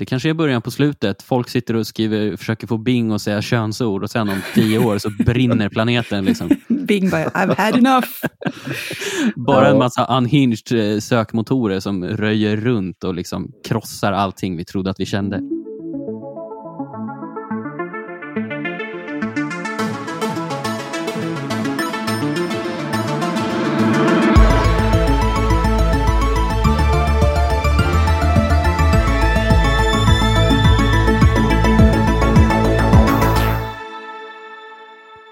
Det kanske är början på slutet. Folk sitter och skriver, försöker få Bing att säga könsord och sen om tio år så brinner planeten. Liksom. Bing bara, I've had enough. Bara en massa unhinged eh, sökmotorer som röjer runt och liksom krossar allting vi trodde att vi kände.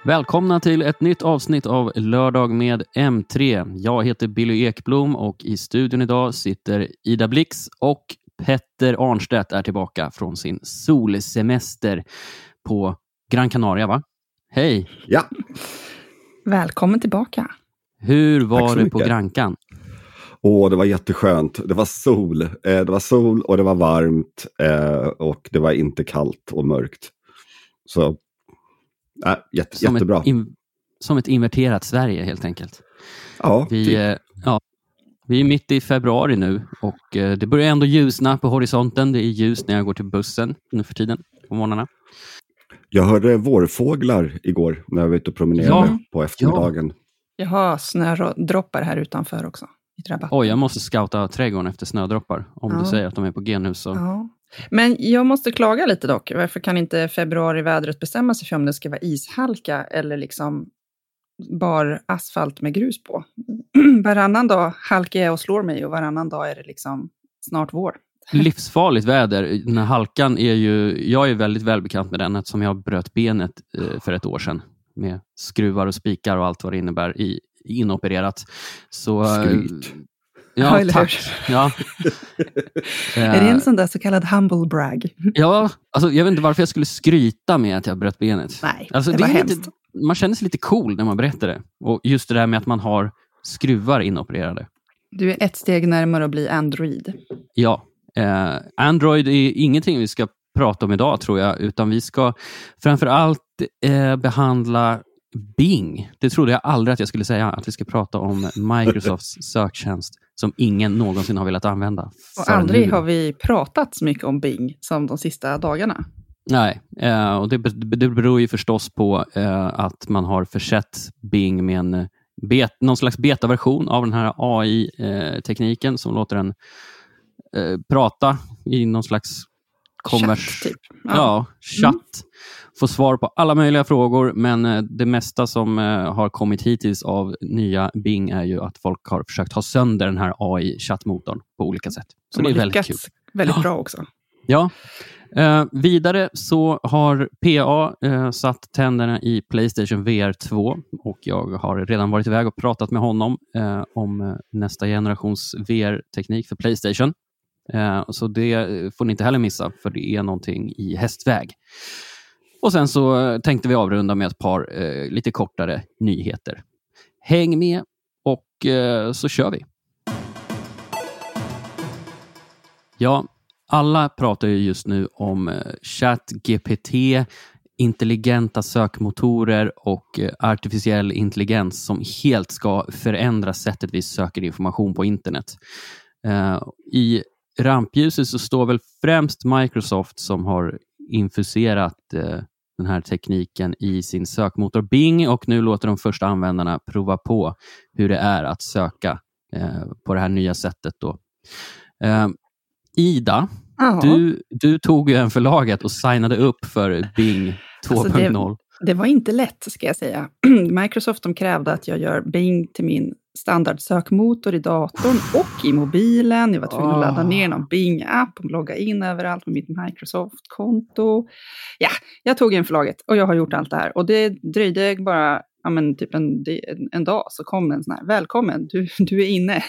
Välkomna till ett nytt avsnitt av Lördag med M3. Jag heter Billy Ekblom och i studion idag sitter Ida Blix och Petter Arnstedt är tillbaka från sin solsemester på Gran Canaria. va? Hej! Ja. Välkommen tillbaka. Hur var det på. Grankan? Åh, det var jätteskönt. Det var sol. Eh, det var sol och det var varmt eh, och det var inte kallt och mörkt. Så, äh, jätte, Som jättebra. ett, in, som ett inverterat Sverige helt enkelt. ja, Vi, typ. eh, ja, vi är mitt i februari nu och eh, det börjar ändå ljusna på horisonten. Det är ljust när jag går till bussen nu för tiden på morgnarna. Jag hörde vårfåglar igår när jag var ute och promenerade Ja, på eftermiddagen. Jag har snödroppar här utanför också. I. Oj, jag måste scouta trädgården efter snödroppar. Om Ja. du säger att de är på genhus. Så. Men jag måste klaga lite dock. Varför kan inte februarivädret bestämma sig för om det ska vara ishalka eller liksom bar asfalt med grus på? varannan dag halkar jag och slår mig och varannan dag är det liksom snart vår. Livsfarligt väder. Den här halkan är ju... Jag är väldigt välbekant med den eftersom jag bröt benet eh, för ett år sedan med skruvar och spikar och allt vad det innebär i, inopererat. Så, eh, Skryt. Ja, eller tack. Ja. Är det Eh, en sån där så kallad humble brag? Ja, alltså, jag vet inte varför jag skulle skryta med att jag bröt benet. Nej, Alltså, det det var är hemskt. lite, man känner sig lite cool när man berättar det. Och just det där med att man har skruvar inopererade. Du är ett steg närmare att bli Android. Ja, eh, Android är ingenting vi ska prata om idag tror jag, utan vi ska framför allt eh, behandla Bing. Det trodde jag aldrig att jag skulle säga, att vi ska prata om Microsofts söktjänst som ingen någonsin har velat använda. Och aldrig nu. har vi pratat så mycket om Bing som de sista dagarna. Nej, eh, och det, be- det beror ju förstås på eh, att man har försett Bing med en eh, bet, någon slags betaversion av den här AI-tekniken som låter den eh, prata i någon slags kommers... Chatt, typ. Ja, chatt. Få svar på alla möjliga frågor, men eh, det mesta som eh, har kommit hittills av nya Bing är ju att folk har försökt ha sönder den här AI-chattmotorn på olika sätt. Så De det är väldigt kul. väldigt Ja. bra också. Ja. Eh, vidare så har PA eh, satt tänderna i Playstation VR 2 och jag har redan varit iväg och pratat med honom eh, om eh, nästa generations VR-teknik för Playstation. Eh, så det får ni inte heller missa, för det är någonting i hästväg. Och sen så eh, tänkte vi avrunda med ett par eh, lite kortare nyheter. Häng med och eh, så kör vi. Ja, alla pratar ju just nu om eh, ChatGPT, intelligenta sökmotorer och artificiell intelligens som helt ska förändra sättet vi söker information på internet. Eh, I rampljuset så står väl främst Microsoft som har infuserat eh, den här tekniken i sin sökmotor Bing och nu låter de första användarna prova på hur det är att söka eh, på det här nya sättet. Då. Eh, Ida, du, du tog ju en förlaget och signade upp för Bing 2.0. Alltså, det- Det var inte lätt, ska jag säga. Microsoft de krävde att jag gör Bing till min standardsökmotor i datorn och i mobilen. Jag var tvungen att ladda Ah. ner någon Bing-app och logga in överallt med mitt Microsoft-konto. Ja, jag tog en förlaget och jag har gjort allt det här. Och det dröjde bara ja, men typ en, en, dag så kom en sån här, välkommen, du, du är inne.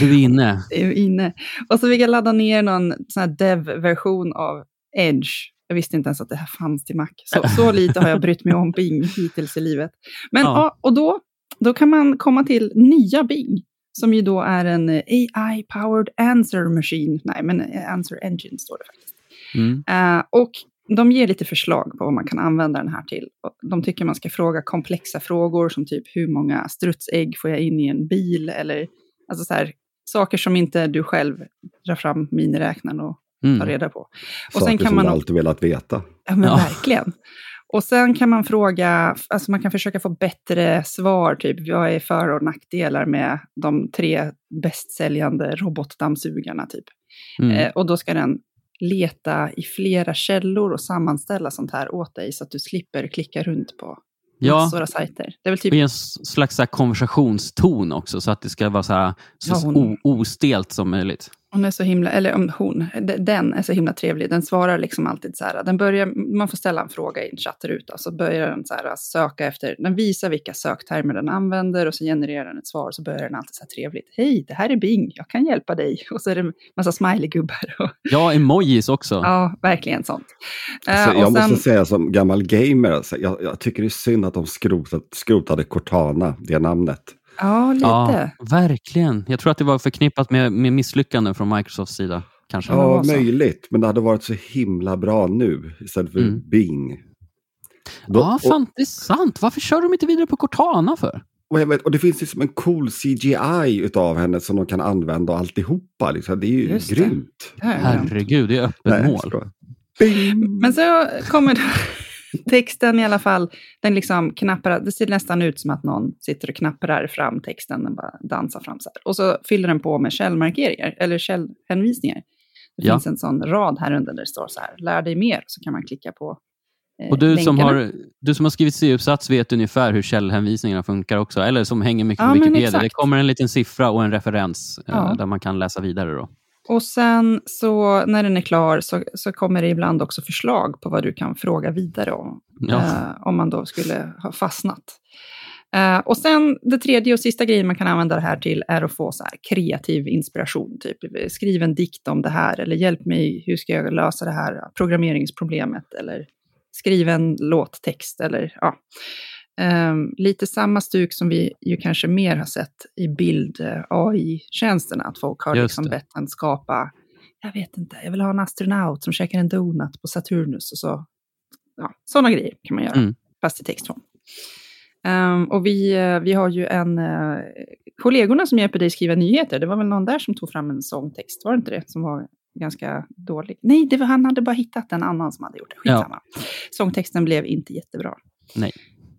Du är inne. är inne. Och så fick jag ladda ner någon sån här dev-version av Edge. Jag visste inte ens att det här fanns till Mac. Så, så lite har jag brytt mig om Bing hittills i livet. Men Ja. ja. och då, då kan man komma till nya Bing, som ju då är en eh, AI-powered answer machine. Nej, men eh, answer engine står det faktiskt. Mm. Eh, och de ger lite förslag på vad man kan använda den här till. De tycker man ska fråga komplexa frågor som typ hur många strutsägg får jag in i en bil? Eller alltså så här, saker som inte du själv drar fram miniräknaren och Mm. ta reda på. Och Saker sen kan som man... du alltid velat veta. Ja, men Ja. verkligen. Och sen kan man fråga, alltså man kan försöka få bättre svar, typ vad är för och nackdelar med de tre bästsäljande robotdammsugarna, typ. Mm. Eh, och då ska den leta i flera källor och sammanställa sånt här åt dig, så att du slipper klicka runt på Ja. massor av sajter. Det är väl typ Och en slags så konversationston också, så att det ska vara så, här, så Ja, hon- ostelt som möjligt. Hon är så himla, eller om hon, de- den är så himla trevlig. Den svarar liksom alltid så här, den börjar, man får ställa en fråga i en chattruta, så börjar den så här söka efter, den visar vilka söktermer den använder och så genererar den ett svar, så börjar den alltid så här trevligt. Hej, det här är Bing, jag kan hjälpa dig. Och så är det en massa smileygubbar. Och, Ja, emojis också. ja, verkligen sånt. Eh, Alltså, jag och sen, måste säga som gammal gamer, alltså, jag, jag tycker det är synd att de skrotat, skrotade Cortana, det namnet. Ja, lite. Ja, verkligen. Jag tror att det var förknippat med, med misslyckanden från Microsofts sida. Kanske. det Ja, möjligt, men det hade varit så himla bra nu istället för Mm. Bing. Då- Ja, fan, det är sant. Varför kör de inte vidare på Cortana för? Och, jag vet, och det finns liksom en cool CGI utav henne som de kan använda och alltihopa. Liksom. Det är ju Just det. grymt. Det. Herregud, det är öppet Nej, mål. Men så kommer texten i alla fall, den liksom knappar, det ser nästan ut som att någon sitter och knapprar fram texten, den bara dansar fram så här. Och så fyller den på med källmarkeringar, eller källhänvisningar. Det Ja. finns en sån rad här under där det står så här, lär dig mer, så kan man klicka på eh, Och du som, länkarna. har, du som har skrivit C-uppsats vet ungefär hur källhänvisningarna funkar också, eller som hänger mycket Ja, på Wikipedia. Det kommer en liten siffra och en referens eh, Ja. där man kan läsa vidare. Då. Och sen så när den är klar så, så kommer det ibland också förslag på vad du kan fråga vidare om. Ja. eh, om man då skulle ha fastnat. Eh, och sen det tredje och sista grejen man kan använda det här till är att få så här kreativ inspiration. Typ skriv en dikt om det här eller hjälp mig, hur ska jag lösa det här programmeringsproblemet? Eller skriv en låttext eller ja. Eh, lite samma stuk som vi ju kanske mer har sett i bild-AI-tjänsterna, att folk har Just liksom det. bett en skapa, jag vet inte, jag vill ha en astronaut som käkar en donut på Saturnus och så. Ja, sådana grejer kan man göra, Mm. fast i textform. Ehm, och vi, eh, vi har ju en, uh, kollegorna som hjälper dig skriva nyheter, det var väl någon där som tog fram en sångtext, var det inte det? Som var ganska dålig. Nej, det var, han hade bara hittat en annan som hade gjort det. Skitsamma. Sångtexten blev inte jättebra. Nej.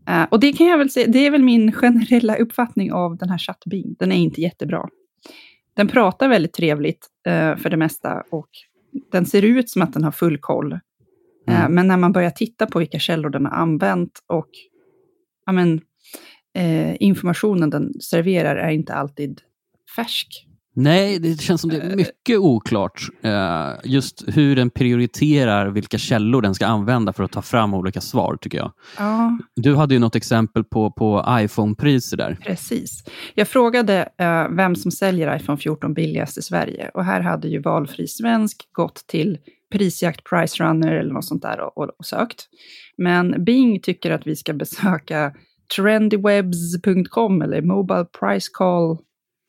Eh, och det kan jag väl säga, det är väl min generella uppfattning av den här ChatBing. Den är inte jättebra. Den pratar väldigt trevligt eh, för det mesta och den ser ut som att den har full koll. Eh, Mm. men när man börjar titta på vilka källor den har använt och ja, men, informationen den serverar är inte alltid färsk. Nej, det känns som det är mycket oklart eh, just hur den prioriterar vilka källor den ska använda för att ta fram olika svar, tycker jag. Ja, Du hade ju något exempel på, på iPhone-priser där. Precis. Jag frågade eh, vem som säljer iPhone 14 billigast i Sverige. Och här hade ju valfri svensk gått till prisjakt, price runner eller något sånt där och, och, och sökt. Men Bing tycker att vi ska besöka trendywebs.com eller mobilepricecall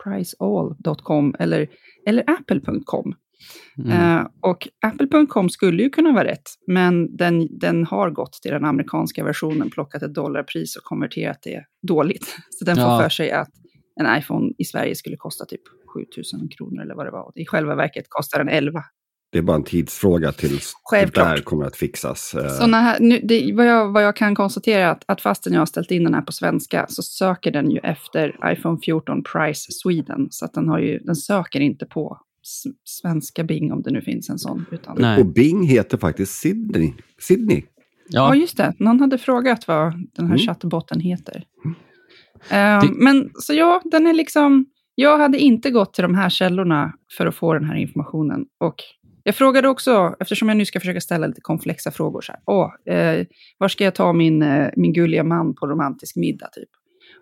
priceall.com eller, eller apple.com. Mm. Eh, och apple.com skulle ju kunna vara rätt, men den, den har gått till den amerikanska versionen, plockat ett dollarpris och konverterat det dåligt. Så den får Ja. för sig att en iPhone i Sverige skulle kosta typ 7000 kronor eller vad det var. I själva verket kostar den 11. Det är bara en tidsfråga tills det Självklart. där kommer att fixas. Eh, Såna här, nu, det, vad, jag, vad jag kan konstatera är att, att fastän jag har ställt in den här på svenska så söker den ju efter iPhone 14 Price Sweden. Så att den, har ju, den söker inte på svenska Bing om det nu finns en sån. Utan, Nej. Och Bing heter faktiskt Sydney. Sydney. Ja, Ja, just det. Någon hade frågat vad den här Mm. chattbotten heter. Mm. Ehm, Det- Men så ja, den är liksom... Jag hade inte gått till de här källorna för att få den här informationen. Och jag frågade också, eftersom jag nu ska försöka ställa lite komplexa frågor, så här, Åh, eh, var ska jag ta min, eh, min gulliga man på romantisk middag, typ?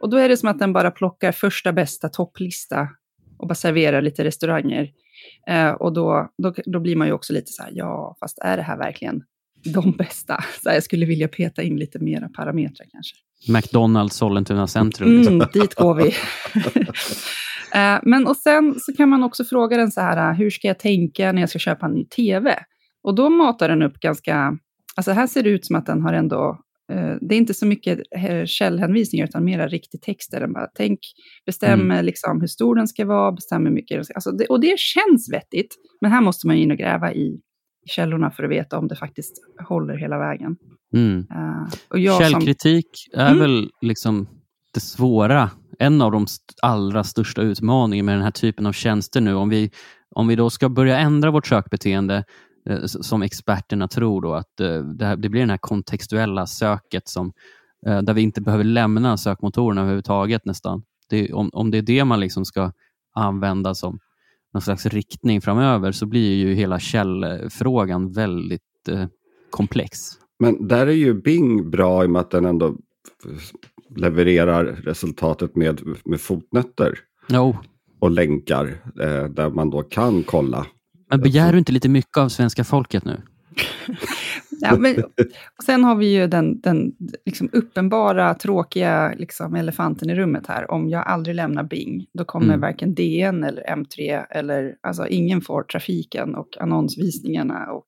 Och då är det som att den bara plockar första bästa topplista och bara serverar lite restauranger. Eh, och då, då, då blir man ju också lite så här, ja, fast är det här verkligen de bästa? Så här, jag skulle vilja peta in lite mera parametrar kanske. McDonalds Sollentuna centrum. Liksom. Mm, dit går vi. Eh, Men och sen så kan man också fråga den så här, eh, hur ska jag tänka när jag ska köpa en ny tv? Och då matar den upp ganska, alltså här ser det ut som att den har ändå eh, det är inte så mycket källhänvisningar utan mera riktig text. Där den bara, tänk, bestäm Mm. liksom hur stor den ska vara, bestäm hur mycket den ska... Alltså det, och det känns vettigt, men här måste man in och gräva i källorna för att veta om det faktiskt håller hela vägen. Mm. Och jag som, Källkritik är Mm. väl liksom det svåra. En av de st- allra största utmaningarna med den här typen av tjänster nu. Om vi, om vi då ska börja ändra vårt sökbeteende eh, som experterna tror då att eh, det, här, det blir det här kontextuella söket som, eh, där vi inte behöver lämna sökmotorerna överhuvudtaget nästan. Det, om, om det är det man liksom ska använda som någon slags riktning framöver så blir ju hela källfrågan väldigt eh, komplex. Men där är ju Bing bra i och med att den ändå levererar resultatet med, med fotnötter Jo, och länkar eh, där man då kan kolla. Men begär du inte lite mycket av svenska folket nu? Ja, men, och sen har vi ju den, den liksom uppenbara, tråkiga liksom, elefanten i rummet här. Om jag aldrig lämnar Bing, då kommer Mm. varken DN eller M3, eller alltså ingen får trafiken och annonsvisningarna och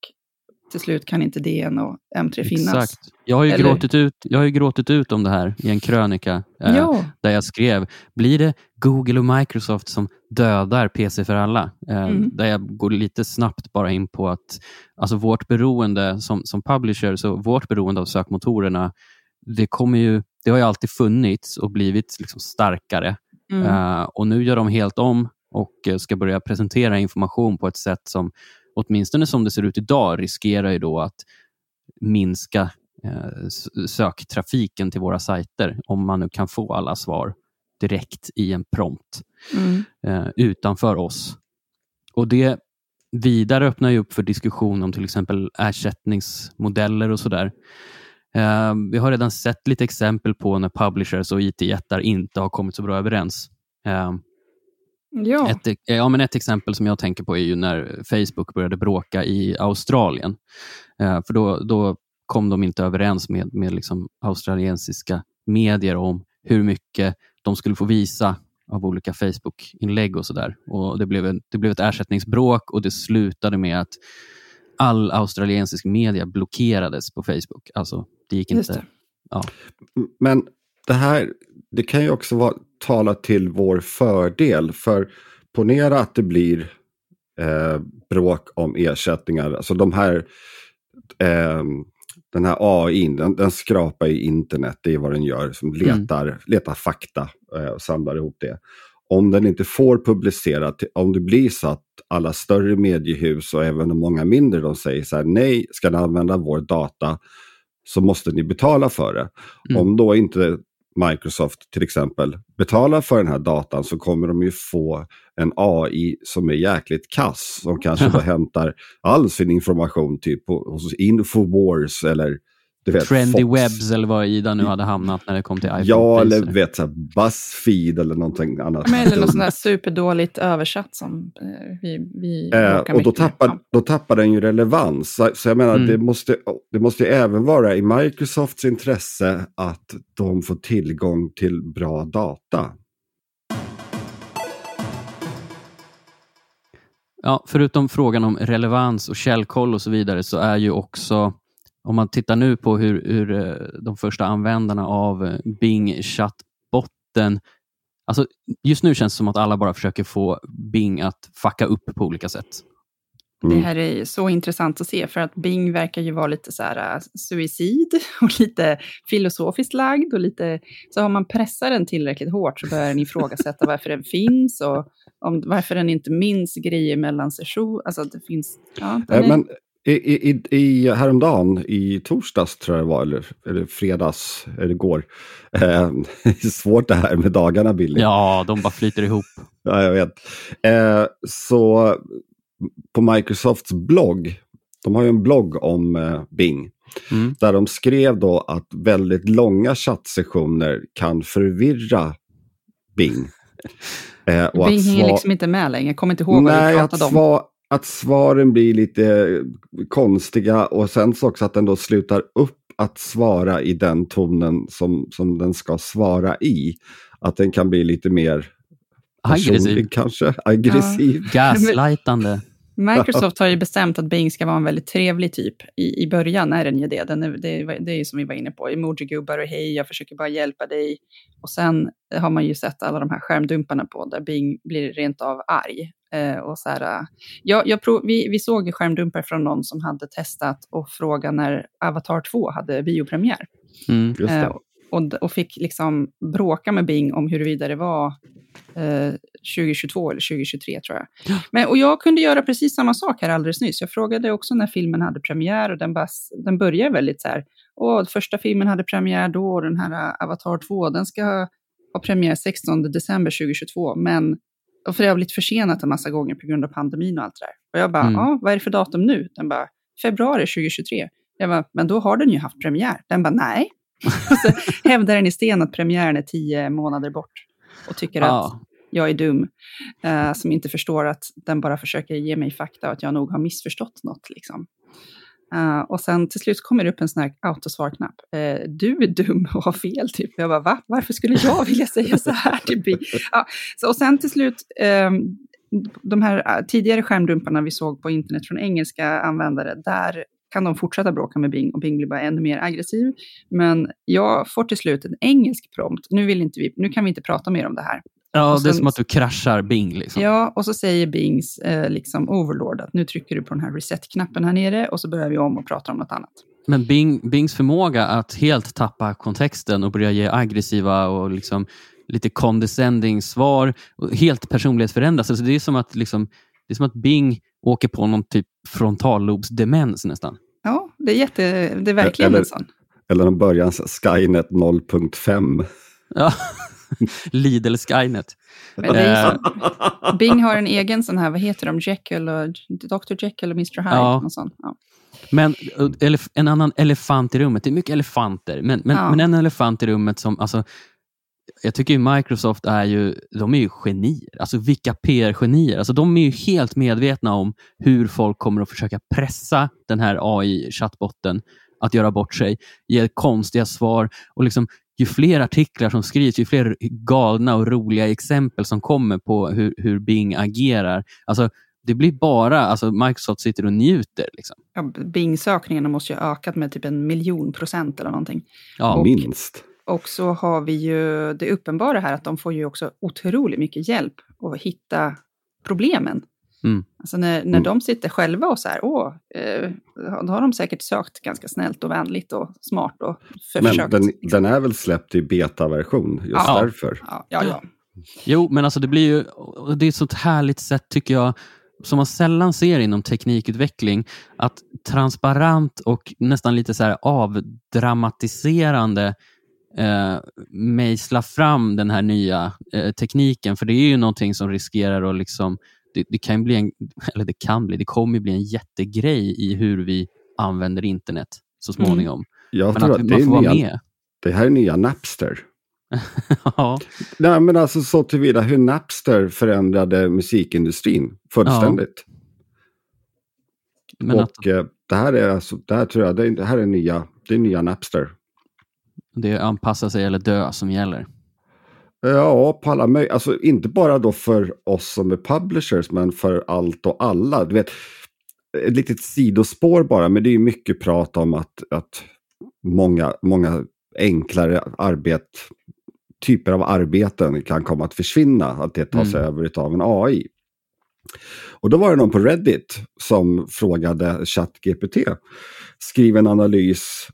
till slut kan inte DN och M3 finnas. Exakt. Jag har, ju Eller- gråtit ut, jag har gråtit ut om det här i en krönika eh, där jag skrev, blir det Google och Microsoft som dödar PC för alla? Eh, Mm. Där jag går lite snabbt bara in på att alltså vårt beroende som, som publisher, så vårt beroende av sökmotorerna, det, kommer ju, det har ju alltid funnits och blivit liksom starkare. mm. Eh, och nu gör de helt om och eh, ska börja presentera information på ett sätt som, åtminstone som det ser ut idag, riskerar ju då att minska eh, söktrafiken till våra sajter, om man nu kan få alla svar direkt i en prompt Mm. eh, utanför oss. Och Det vidare öppnar ju upp för diskussion om till exempel ersättningsmodeller och sådär. Eh, vi har redan sett lite exempel på när publishers och IT-jättar inte har kommit så bra överens. Ja. ett, ja, men ett exempel som jag tänker på är ju när Facebook började bråka i Australien. Eh, för då, då kom de inte överens med, med liksom australiensiska medier om hur mycket de skulle få visa av olika Facebook-inlägg och sådär. Och det, blev en, det blev ett ersättningsbråk och det slutade med att all australiensisk media blockerades på Facebook. Alltså, det gick Just inte. det. Men det här, det kan ju också vara, tala till vår fördel. För ponera att det blir eh, bråk om ersättningar. Alltså de här, eh, den här AI, den, den skrapar i internet, det är vad den gör. Som letar, letar fakta eh, och samlar ihop det. Om den inte får publicera, om det blir så att alla större mediehus och även de många mindre, de säger så här, nej, ska ni använda vår data så måste ni betala för det. Mm. Om då inte Microsoft till exempel betalar för den här datan så kommer de ju få en AI som är jäkligt kass. Som kanske då hämtar all sin information typ hos Infowars eller vet, Trendy Fox. Webs eller var Ida nu hade hamnat när det kom till iPhone. Ja, eller vet, så här, Buzzfeed eller någonting annat. Men Eller något sånt där superdåligt översatt som eh, vi, vi Eh, och då tappar, då tappar den ju relevans. Så, så jag menar, Mm. det, måste, det måste ju även vara i Microsofts intresse att de får tillgång till bra data. Ja, förutom frågan om relevans och källkoll och så vidare så är ju också, om man tittar nu på hur, hur eh, de första användarna av eh, Bing chattbotten, alltså just nu känns det som att alla bara försöker få Bing att fucka upp på olika sätt. Mm. Det här är så intressant att se, för att Bing verkar ju vara lite så här äh, suicid och lite filosofiskt lagd och lite, så har man pressat den tillräckligt hårt så börjar den ifrågasätta varför den finns och om, varför den inte minns grejer mellan session, alltså att det finns, ja, den Eh, är, Men i, i, i, i häromdagen, i torsdags tror jag det var, eller, eller fredags, eller igår. Eh, det är svårt det här med dagarna, Billy. Ja, de bara flyter ihop. Ja, jag vet. Eh, så på Microsofts blogg, de har ju en blogg om eh, Bing, Mm. där de skrev då att väldigt långa chattsessioner kan förvirra Bing. Eh, och Bing hänger liksom inte med längre, jag kommer inte ihåg vad Nej, vi att, pratade om. sva- att svaren blir lite konstiga och sen så också att den då slutar upp att svara i den tonen som, som den ska svara i. Att den kan bli lite mer Aggressiv. kanske, aggressiv. Gaslightande. Microsoft har ju bestämt att Bing ska vara en väldigt trevlig typ. I, i början är den ju det. Den är, det, det är ju som vi var inne på, emoji-gubbar och hej, jag försöker bara hjälpa dig. Och sen har man ju sett alla de här skärmdumparna på, där Bing blir rent av arg. Eh, och så här, uh, jag, jag prov, vi, vi såg skärmdumpar från någon som hade testat och frågat när Avatar 2 hade biopremiär. Mm. Eh, och, och fick liksom bråka med Bing om huruvida det var eh, 2022 eller 2023 tror jag. Ja. Men, och jag kunde göra precis samma sak här alldeles nyss. Jag frågade också när filmen hade premiär och den, bara, den börjar väldigt så här, åh, första filmen hade premiär då och den här uh, Avatar 2, den ska ha premiär 16 december 2022, men och för blivit försenat en massa gånger på grund av pandemin och allt det där. Och jag bara, Mm. ja, vad är det för datum nu? Den bara, februari 2023. Jag bara, men då har den ju haft premiär. Den bara, nej. Och så hävdar den i sten att premiären är tio månader bort. Och tycker att Ja. jag är dum, eh, som inte förstår att den bara försöker ge mig fakta och att jag nog har missförstått något. Liksom. Uh, och sen till slut kommer det upp en sån här autosvarknapp. Uh, du är dum och har fel, typ. Jag bara, va? Varför skulle jag vilja säga så här till Bing? Ja, så, och sen till slut, um, de här eh, tidigare skärmdumparna vi såg på internet från engelska användare, där kan de fortsätta bråka med Bing och Bing blir bara ännu mer aggressiv. Men jag får till slut en engelsk prompt. Nu, vill inte vi, nu kan vi inte prata mer om det här. Ja, Och det är sen- som att du kraschar Bing. Liksom. Ja, och så säger Bings eh, liksom overlord att nu trycker du på den här reset-knappen här nere och så börjar vi om och pratar om något annat. Men Bing, Bings förmåga att helt tappa kontexten och börja ge aggressiva och liksom lite condescending svar och helt personlighetsförändras. Alltså det, är som att, liksom, det är som att Bing åker på någon typ frontallobsdemens nästan. Ja, det är, jätte, det är verkligen Eller- en sån. Eller en början Skynet 0.5. Ja. Lidl Skynet. Är Eh, så. Bing har en egen sån här, vad heter de, Jekyll och Dr. Jekyll och Mr. Hyde. Ja. Och sånt. Ja. Men elef- en annan elefant i rummet. Det är mycket elefanter, men, men, Ja. men en elefant i rummet som... Alltså, jag tycker ju Microsoft är ju, de är ju genier. Alltså vilka PR-genier. Alltså, de är ju helt medvetna om hur folk kommer att försöka pressa den här AI-chattbotten att göra bort sig, ge konstiga svar. och liksom Ju fler artiklar som skrivs, ju fler galna och roliga exempel som kommer på hur, hur Bing agerar. Alltså, det blir bara, alltså Microsoft sitter och njuter. Liksom. Ja, Bing-sökningarna måste ju ha ökat med typ en miljon procent eller någonting. Ja, Och- Minst. Och så har vi ju det uppenbara här att de får ju också otroligt mycket hjälp att hitta problemen. Mm. Alltså när, när Mm. de sitter själva och så här, åh, eh, då har de säkert sökt ganska snällt och vänligt och smart och Men försökt. den, den är väl släppt i betaversion, just Ja. därför. Ja, ja, ja. Jo, men alltså det blir ju, det är ett sånt härligt sätt tycker jag, som man sällan ser inom teknikutveckling, att transparent och nästan lite så här avdramatiserande eh, mejsla fram den här nya eh, tekniken. För det är ju någonting som riskerar att liksom, det, det kan bli en, eller det kan bli, det kommer bli en jättegrej i hur vi använder internet så småningom. Jag Men tror att att det, man är nya, med. det här är nya Napster. ja. Nej, men alltså så tillvida hur Napster förändrade musikindustrin fullständigt. Men att och eh, det här är alltså, det här tror jag, det här är nya, det är nya Napster. det är anpassa sig eller dö som gäller. Ja, på alla möj- alltså inte bara då för oss som är publishers, men för allt och alla. Du vet, ett litet sidospår bara, men det är ju mycket prat om att, att många, många enklare arbet, typer av arbeten kan komma att försvinna, att det tas Mm. över av en AI. Och då var det någon på Reddit som frågade ChatGPT, skriv en analys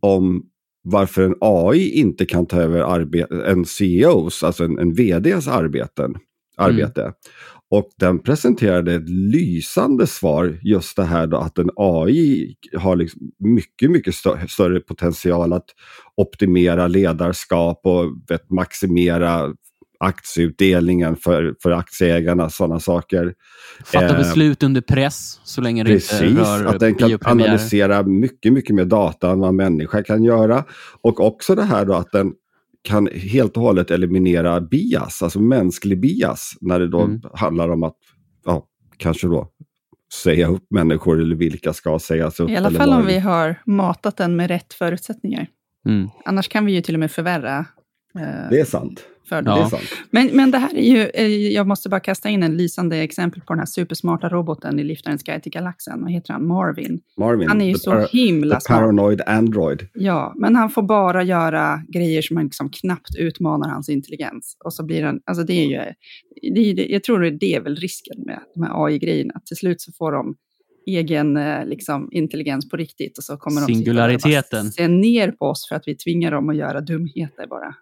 om varför en AI inte kan ta över en CEOs, alltså en, en VDs arbeten, arbete. Och den presenterade ett lysande svar, just det här då att en AI har liksom mycket, mycket stö- större potential att optimera ledarskap och vet, maximera aktieutdelningen för, för aktieägarna, sådana saker. Fatta Eh, beslut under press så länge det Precis, inte rör att den kan analysera mycket, mycket mer data än vad människa kan göra. Och också det här då att den kan helt och hållet eliminera bias, alltså mänsklig bias, när det då Mm. handlar om att ja, kanske då säga upp människor eller vilka ska sägas upp. I alla fall om vi har matat den med rätt förutsättningar. Mm. Annars kan vi ju till och med förvärra. eh, Det är sant. För dem. sant. Men, men det här är ju, eh, jag måste bara kasta in en lysande exempel på den här supersmarta roboten i Liftarens guide till galaxen. Vad heter han? Marvin. Marvin, Han är ju the så himla the smart. paranoid android. Ja, men han får bara göra grejer som man liksom knappt utmanar hans intelligens. Och så blir han, alltså det är ju, det är, jag tror det är det är väl risken med de här AI-grejerna. Till slut så får de egen eh, liksom, intelligens på riktigt och så kommer de bara se ner på oss för att vi tvingar dem att göra dumheter bara.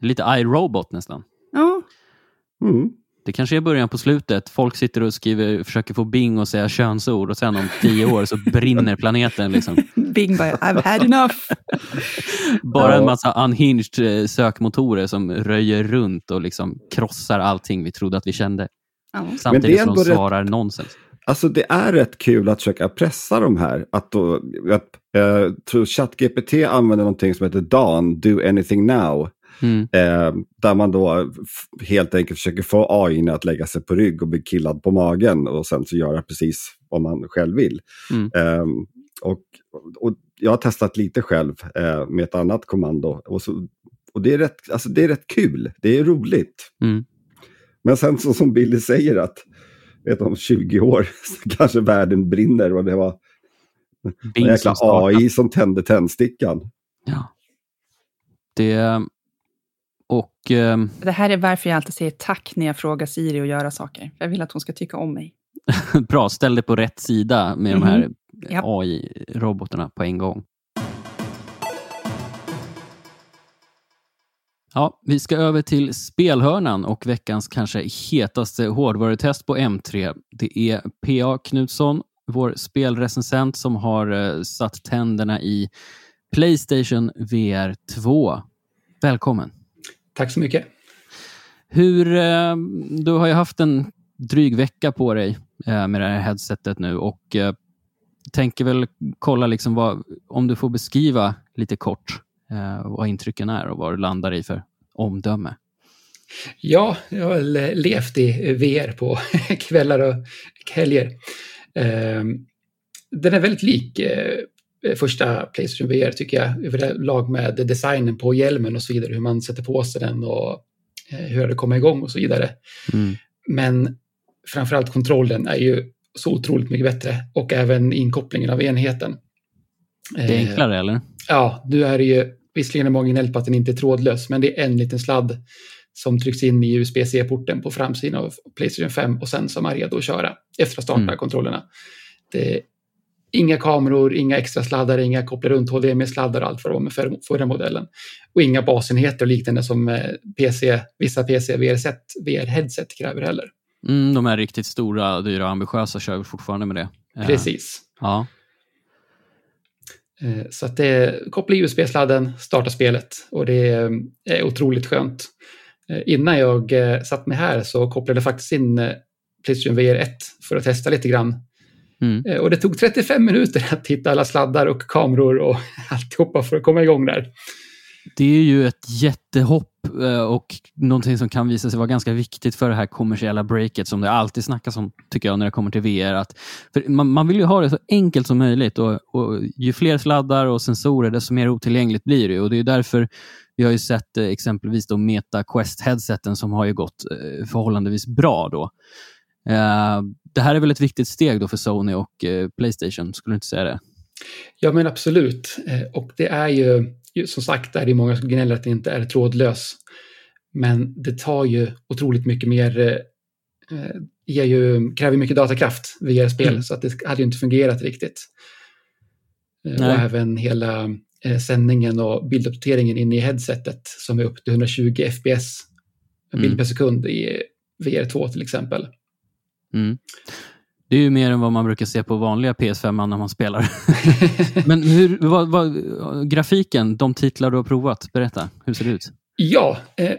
Det är lite iRobot nästan. Ja, Mm. Det kanske är början på slutet. Folk sitter och skriver, försöker få Bing att säga könsord och sen om tio år så brinner planeten. Liksom. Bing bara, I've had enough. Bara en massa unhinged eh, sökmotorer som röjer runt och liksom krossar allting vi trodde att vi kände. Ja. Samtidigt som de rätt- svarar nonsens. Alltså det är rätt kul att försöka pressa de här. Att då, att, eh, tror ChatGPT använder någonting som heter DAN, Do Anything Now. Mm. Eh, där man då helt enkelt försöker få AI att lägga sig på rygg och bli killad på magen och sen så göra precis vad man själv vill. Mm. Eh, och, och jag har testat lite själv eh, med ett annat kommando. Och, så, och det, är rätt, alltså det är rätt kul, det är roligt. Mm. Men sen så som Billy säger att vet, om 20 år så kanske världen brinner och det var en jäkla. AI som tände tändstickan. Ja. Det... Ehm, Det här är varför jag alltid säger tack när jag frågar Siri att göra saker. Jag vill att hon ska tycka om mig. Bra, ställ dig på rätt sida med de här Mhm. Japp. AI-robotarna på en gång. Ja, vi ska över till spelhörnan och veckans kanske hetaste hårdvarutest på M3. Det är PA Knutsson, vår spelrecensent, som har eh, satt tänderna i Playstation VR 2. Välkommen! Tack så mycket. Hur, eh, du har ju haft en dryg vecka på dig eh, med det här headsetet nu och eh, tänker väl kolla liksom vad, om du får beskriva lite kort vad intrycken är och vad du landar i för omdöme. Ja, jag har levt i VR på kvällar och helger. Den är väldigt lik första Playstation VR tycker jag, överlag med designen på hjälmen och så vidare, hur man sätter på sig den och eh, hur det kommer igång och så vidare. Mm. Men framförallt kontrollen är ju så otroligt mycket bättre och även inkopplingen av enheten. Det är Eh, enklare eller? Ja, nu är det ju visserligen är många gnällt på att den inte är trådlös, men det är en liten sladd som trycks in i USB-C-porten på framsidan av Playstation 5 och sen som är redo att köra efter att starta Mm. kontrollerna. Det inga kameror, inga extra sladdar, inga koppla runt HDMI-sladdar och allt vad var med för, förra modellen. Och inga basenheter och liknande som eh, PC, vissa PC VR-headset kräver heller. Mm, de är riktigt stora, dyra och ambitiösa kör vi fortfarande med det. Eh, Precis. Ja. Eh, Så att det koppla USB-sladden, starta spelet och det är otroligt skönt. Innan jag satt mig här så kopplade jag faktiskt in Playstation VR 1 för att testa lite grann. Mm. Eh, Och det tog 35 minuter att hitta alla sladdar och kameror och alltihopa för att komma igång där. Det är ju ett jättehopp eh, och någonting som kan visa sig vara ganska viktigt för det här kommersiella breaket som det alltid snackas om, tycker jag, när det kommer till VR. Att, för man, man vill ju ha det så enkelt som möjligt och, och ju fler sladdar och sensorer, desto mer otillgängligt blir det. Och det är därför vi har ju sett eh, exempelvis då Meta Quest-headseten som har ju gått förhållandevis bra. då. Eh, det här är väl ett viktigt steg då för Sony och eh, Playstation, skulle du inte säga det? Ja, men absolut. Eh, Och det är ju, som sagt, där är det många som gnäller att det inte är trådlös. Men det tar ju otroligt mycket mer, ger ju, kräver mycket datakraft via spel, Mm. så att det hade ju inte fungerat riktigt. Eh, Och Nej. även hela sändningen och bilduppdateringen inne i headsetet som är upp till 120 fps bild Mm. per sekund i VR2 till exempel. Mm. Det är ju mer än vad man brukar se på vanliga PS5 när man spelar. Men hur, vad, vad, grafiken, de titlar du har provat, berätta. Hur ser det ut? Ja, eh,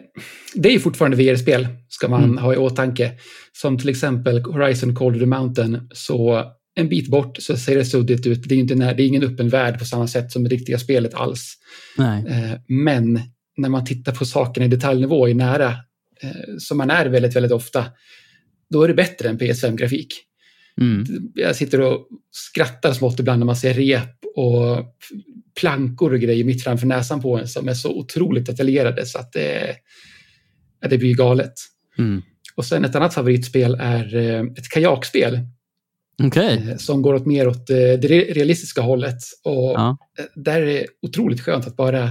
det är ju fortfarande VR-spel, ska man Mm. ha i åtanke. Som till exempel Horizon Call of the Mountain, så en bit bort så ser det suddigt ut. Det är, inte, när- det är ingen öppen värld på samma sätt som det riktiga spelet alls. Nej. Eh, men när man tittar på sakerna i detaljnivå i nära, eh, som man är väldigt, väldigt ofta, då är det bättre än PS5-grafik. Mm. Jag sitter och skrattar smått ibland när man ser rep och plankor och grejer mitt framför näsan på en som är så otroligt detaljerade så att det, det blir galet. Mm. Och sen ett annat favoritspel är eh, ett kajakspel Okej. eh, som går åt mer åt eh, det re- realistiska hållet. Och Ja. där är det otroligt skönt att bara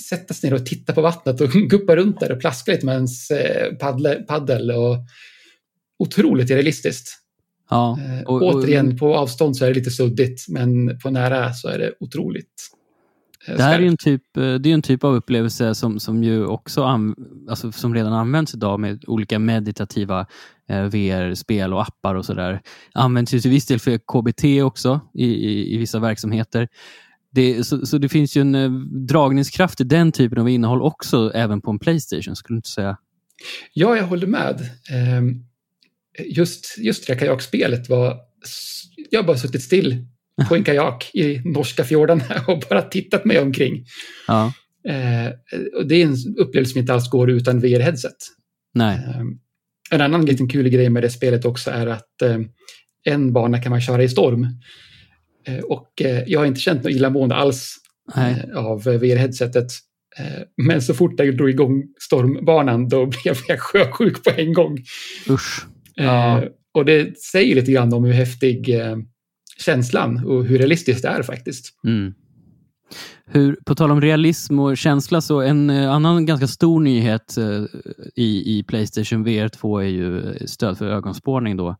sätta sig ner och titta på vattnet och guppa runt där och plaska lite med ens eh, paddle, paddel. Och otroligt realistiskt. Ja. Eh, Och- och- återigen, på avstånd så är det lite suddigt, men på nära så är det otroligt eh, Det här är en typ, det är en typ av upplevelse som, som ju också an, alltså som redan används idag med olika meditativa VR-spel och appar och sådär. Används ju till viss del för KBT också i, i, i vissa verksamheter. Det, så, så det finns ju en eh, dragningskraft i den typen av innehåll också även på en Playstation, skulle du inte säga? Ja, jag håller med. Ehm, Just, just det här kajakspelet var... Jag har bara suttit still på en kajak i norska fjordarna och bara tittat mig omkring. Ja. Eh, och det är en upplevelse som inte alls går utan VR-headset. Nej. Eh, en annan liten kul grej med det spelet också är att eh, en bana kan man köra i storm. Eh, och eh, jag har inte känt något illamående alls Nej. eh, av VR-headsetet. Men så fort jag drog igång stormbanan då blev jag sjösjuk på en gång. Usch. Ja. Och det säger lite grann om hur häftig känslan och hur realistiskt det är faktiskt. Mm. Hur, på tal om realism och känsla, så en annan ganska stor nyhet i, i Playstation VR 2 är ju stöd för ögonspårning då,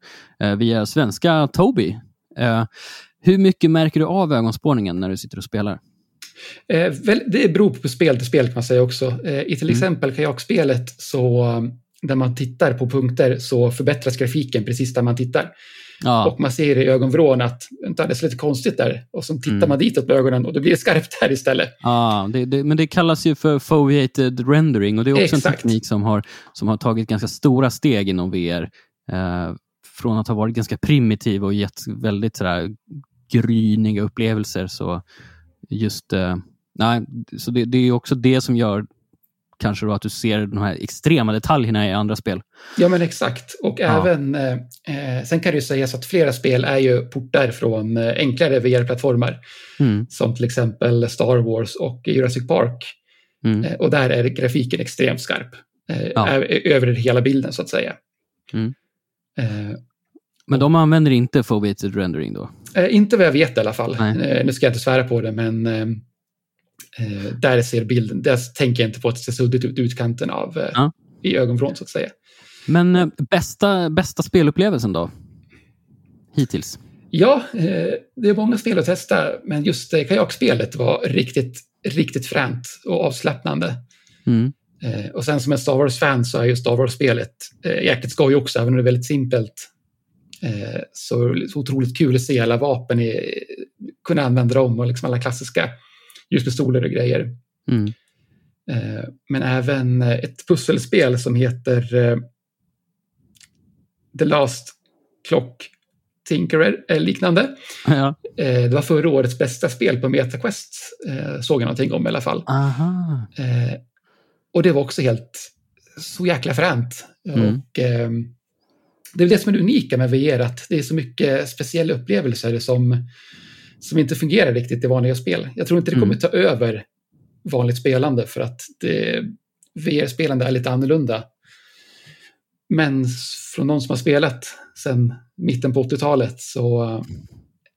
via svenska Tobii. Hur mycket märker du av ögonspårningen när du sitter och spelar? Eh, väl, det beror på spel till spel kan man säga också. Eh, I till Mm. exempel kajakspelet så när man tittar på punkter så förbättras grafiken precis där man tittar. Ja, Och man ser i ögonvrån att det är lite konstigt där. Och så tittar Mm. man ditåt med ögonen och då blir det skarpt där istället. ja det, det, men det kallas ju för foveated rendering och det är också en Exakt. teknik som har, som har tagit ganska stora steg inom VR. Eh, från att ha varit ganska primitiv och gett väldigt sådär, gryniga upplevelser. Så just eh, nej, så det, det är också det som gör kanske då att du ser de här extrema detaljerna i andra spel. Ja, men exakt. Och Ja. även, eh, eh, sen kan det ju sägas att flera spel är ju portar från eh, enklare VR-plattformar. Mm, Som till exempel Star Wars och Jurassic Park. mm, Eh, och där är grafiken extremt skarp. Eh, Ja. Över hela bilden så att säga. Mm. Men de använder inte foveated rendering då? eh, inte vad jag vet i alla fall. Eh, nu ska jag inte svära på det, men eh, eh, där ser bilden, där tänker jag inte på att det ser suddigt ut utkanten av eh, Ja. i ögonvrån så att säga. Men eh, bästa, bästa spelupplevelsen då? Hittills? Ja, det är många spel att testa, men just eh, kajakspelet var riktigt, riktigt fränt och avslappnande. Mm. Och sen som en Star Wars-fan så är ju Star Wars-spelet eh, jäkligt skoj också, även om det är väldigt simpelt. Eh, så, så otroligt kul att se alla vapen, i, kunna använda dem och liksom alla klassiska ljuspistoler och grejer. Mm. Eh, men även eh, ett pusselspel som heter The Last Clock Tinkerer, eller liknande. Ja. Det var förra årets bästa spel på MetaQuest, såg jag någonting om i alla fall. Aha. Och det var också helt så jäkla fränt. Mm. Och, eh, det är det som är det unika med VR, att det är så mycket speciella upplevelser som, som inte fungerar riktigt i vanliga spel. Jag tror inte det kommer Mm. ta över vanligt spelande för att VR-spelande är lite annorlunda. Men från någon som har spelat sedan mitten på 80-talet så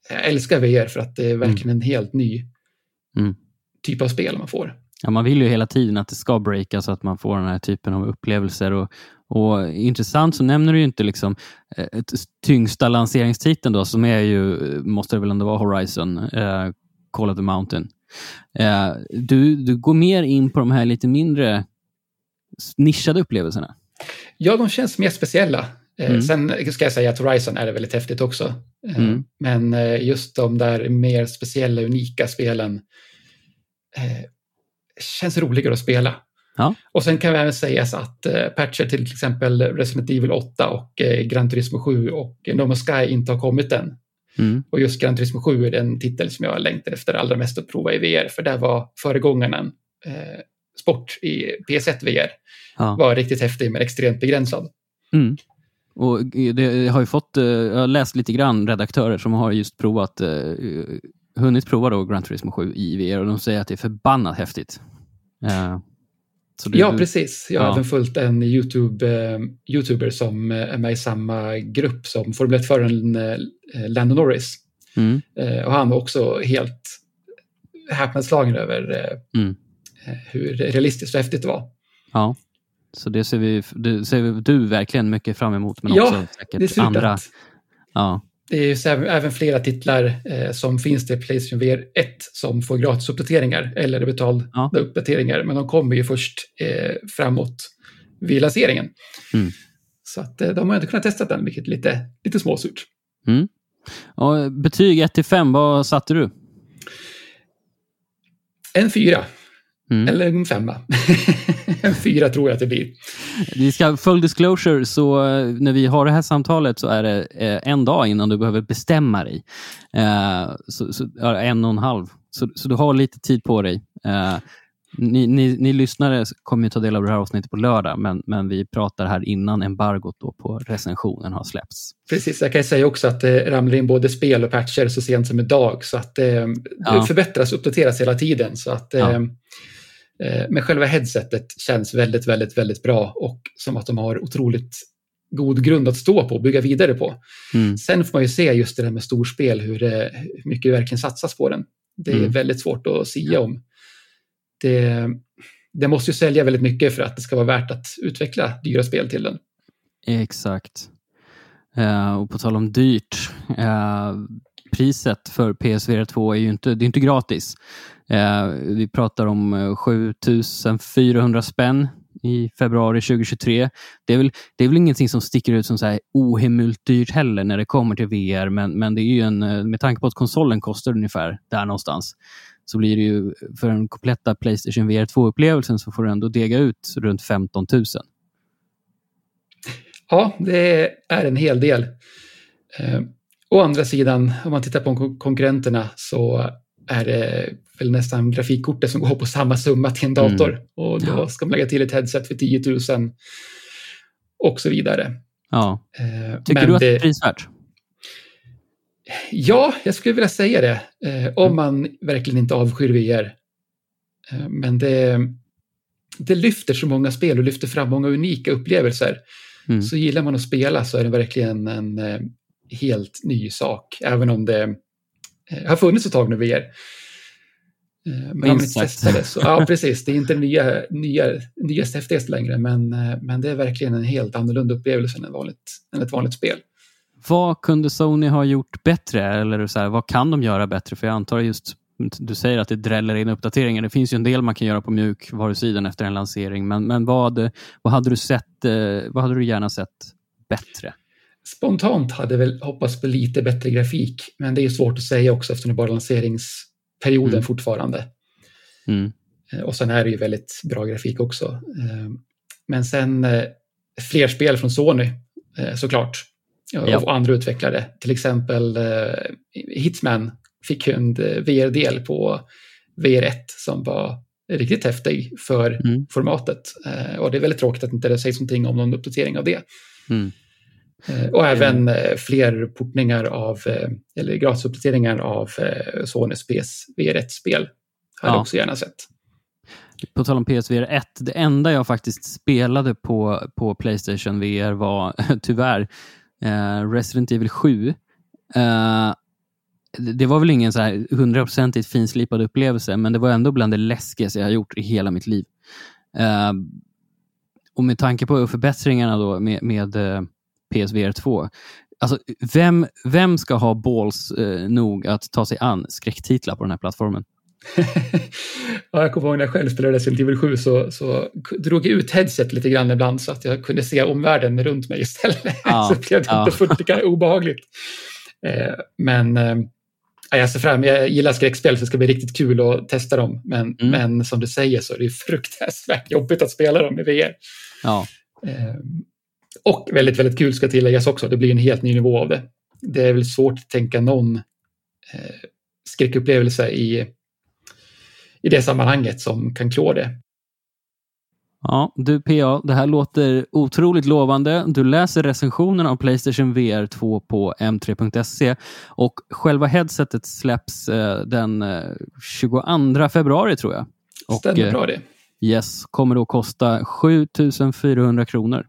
jag älskar VR för att det är verkligen en helt ny Mm. typ av spel man får. Ja, man vill ju hela tiden att det ska breaka så att man får den här typen av upplevelser. Och, och intressant så nämner du ju inte liksom, eh, ett tyngsta lanseringstiteln då, som är ju, måste det väl ändå vara Horizon, eh, Call of the Mountain. Eh, du, du går mer in på de här lite mindre nischade upplevelserna. Ja, de känns mer speciella. Eh, Mm. Sen ska jag säga att Horizon är väldigt häftigt också. Eh, Mm. Men eh, just de där mer speciella, unika spelen eh, känns roligare att spela. Ja. Och sen kan vi även säga att eh, patcher till exempel Resident Evil 8 och eh, Gran Turismo 7 och No Man's Sky inte har kommit än. Mm. Och just Gran Turismo 7 är den titel som jag längtar efter allra mest att prova i VR, för där var föregångaren eh, sport i PS1 VR. Ja. Var riktigt häftig men extremt begränsad. Mm. Och det har ju fått, eh, jag har läst lite grann redaktörer som har just provat, eh, hunnit prova då Gran Turismo 7 i VR och de säger att det är förbannat häftigt. Eh, det, ja, precis. Jag har ja. även följt en YouTube, eh, YouTuber som är med i samma grupp som Formel 1-föraren eh, Lando Norris. Mm. Eh, och han var också helt häpnadsslagen över eh, mm. hur realistiskt och häftigt det var. Ja. Så det ser, vi, det ser du verkligen mycket fram emot, men ja, också säkert andra. Ja. Det är även flera titlar eh, som finns till Playstation VR 1 som får gratisuppdateringar eller betalda ja. uppdateringar, men de kommer ju först eh, framåt vid lanseringen. Mm. Så att, eh, de har inte kunnat testa den, vilket är lite, lite småsurt. Mm. Och betyg 1 5, vad satte du? En fyra. Mm. Eller en femma. en fyra tror jag att det blir. Vi ska, full disclosure, så eh, när vi har det här samtalet så är det eh, en dag innan du behöver bestämma dig. Eh, så, så, en och en halv. Så, så du har lite tid på dig. Ni, ni, ni, lyssnare kommer ju ta del av det här avsnittet på lördag, men, men vi pratar här innan embargot då på recensionen har släppts. Precis, jag kan säga också att det ramlar in både spel och patcher så sent som idag, så att eh, ja. det förbättras och uppdateras hela tiden. Så att, ja. Eh, Eh, men själva headsetet känns väldigt, väldigt, väldigt bra och som att de har otroligt god grund att stå på och bygga vidare på. Mm. Sen får man ju se just det där med storspel, hur, det, hur mycket det verkligen satsas på den. Det är mm. väldigt svårt att sia om. Det, det måste ju sälja väldigt mycket för att det ska vara värt att utveckla dyra spel till den. Exakt. Uh, och på tal om dyrt. Uh, priset för PSVR 2 är ju inte, det är inte gratis. Eh, vi pratar om eh, 7400 spänn i februari 2023. Det är väl, det är väl ingenting som sticker ut som så här ohemult dyrt heller när det kommer till VR, men, men det är ju en, eh, med tanke på att konsolen kostar ungefär där någonstans, så blir det ju för den kompletta Playstation VR 2-upplevelsen så får du ändå dega ut runt 15 000. Ja, det är en hel del. Eh, Å andra sidan, om man tittar på konkurrenterna så är det väl nästan grafikkortet som går på samma summa till en dator. Mm. Och då ja. ska man lägga till ett headset för 10 000 och så vidare. Ja. Eh, Tycker du att det är prisvärt? Ja, jag skulle vilja säga det. Eh, om mm. man verkligen inte avskyr VR. Eh, men det, det lyfter så många spel och lyfter fram många unika upplevelser. Mm. Så gillar man att spela så är det verkligen en helt ny sak. Även om det eh, har funnits ett tag nu VR. Eh, men inte det så, ja precis, det är inte det nya, nya, nyaste häftigaste längre, men, eh, men det är verkligen en helt annorlunda upplevelse än, vanligt, än ett vanligt spel. Vad kunde Sony ha gjort bättre? Eller så här, vad kan de göra bättre? För jag antar just, du säger att det dräller in uppdateringar. Det finns ju en del man kan göra på mjukvarusidan efter en lansering, men, men vad, vad, hade du sett, vad hade du gärna sett bättre? Spontant hade väl hoppats på lite bättre grafik, men det är svårt att säga också eftersom det bara lanserings perioden mm. fortfarande. Mm. Eh, och sen är det ju väldigt bra grafik också. Eh, men sen eh, fler spel från Sony såklart. Ja. Och andra utvecklare. Till exempel Hitman fick ju en VR-del på VR1 som var riktigt häftig för mm. formatet. Och det är väldigt tråkigt att inte det sägs någonting om någon uppdatering av det. Mm. Eh, och även eh, fler portningar av, eh, eller gratisuppdateringar av Sonys PSVR1-spel. Hade jag också gärna sett. På tal om PSVR 1, det enda jag faktiskt spelade på, på Playstation VR var tyvärr eh, Resident Evil 7. Eh, det var väl ingen så här hundraprocentigt finslipad upplevelse, men det var ändå bland det läskigaste jag har gjort i hela mitt liv. Eh, och med tanke på förbättringarna då med, med PSVR 2. Alltså, vem, vem ska ha balls eh, nog att ta sig an skräcktitlar på den här plattformen? ja, jag kommer ihåg när jag själv spelade Resident Evil 7 så, så drog jag ut headset lite grann ibland så att jag kunde se omvärlden runt mig istället. Ja, så blev det ja. inte fullt lika obehagligt. Eh, men eh, jag ser fram Jag gillar skräckspel så det ska bli riktigt kul att testa dem. Men, mm. men som du säger så är det fruktansvärt jobbigt att spela dem i VR. Ja. Eh, och väldigt, väldigt kul ska tilläggas också. Det blir en helt ny nivå av det. Det är väl svårt att tänka någon eh, skräckupplevelse i, i det sammanhanget som kan klå det. Ja, du PA, det här låter otroligt lovande. Du läser recensionen av Playstation VR 2 på m3.se och själva headsetet släpps eh, den eh, 22 februari tror jag. Och, Stämmer eh, bra det. Yes, kommer då kosta 7400 kronor.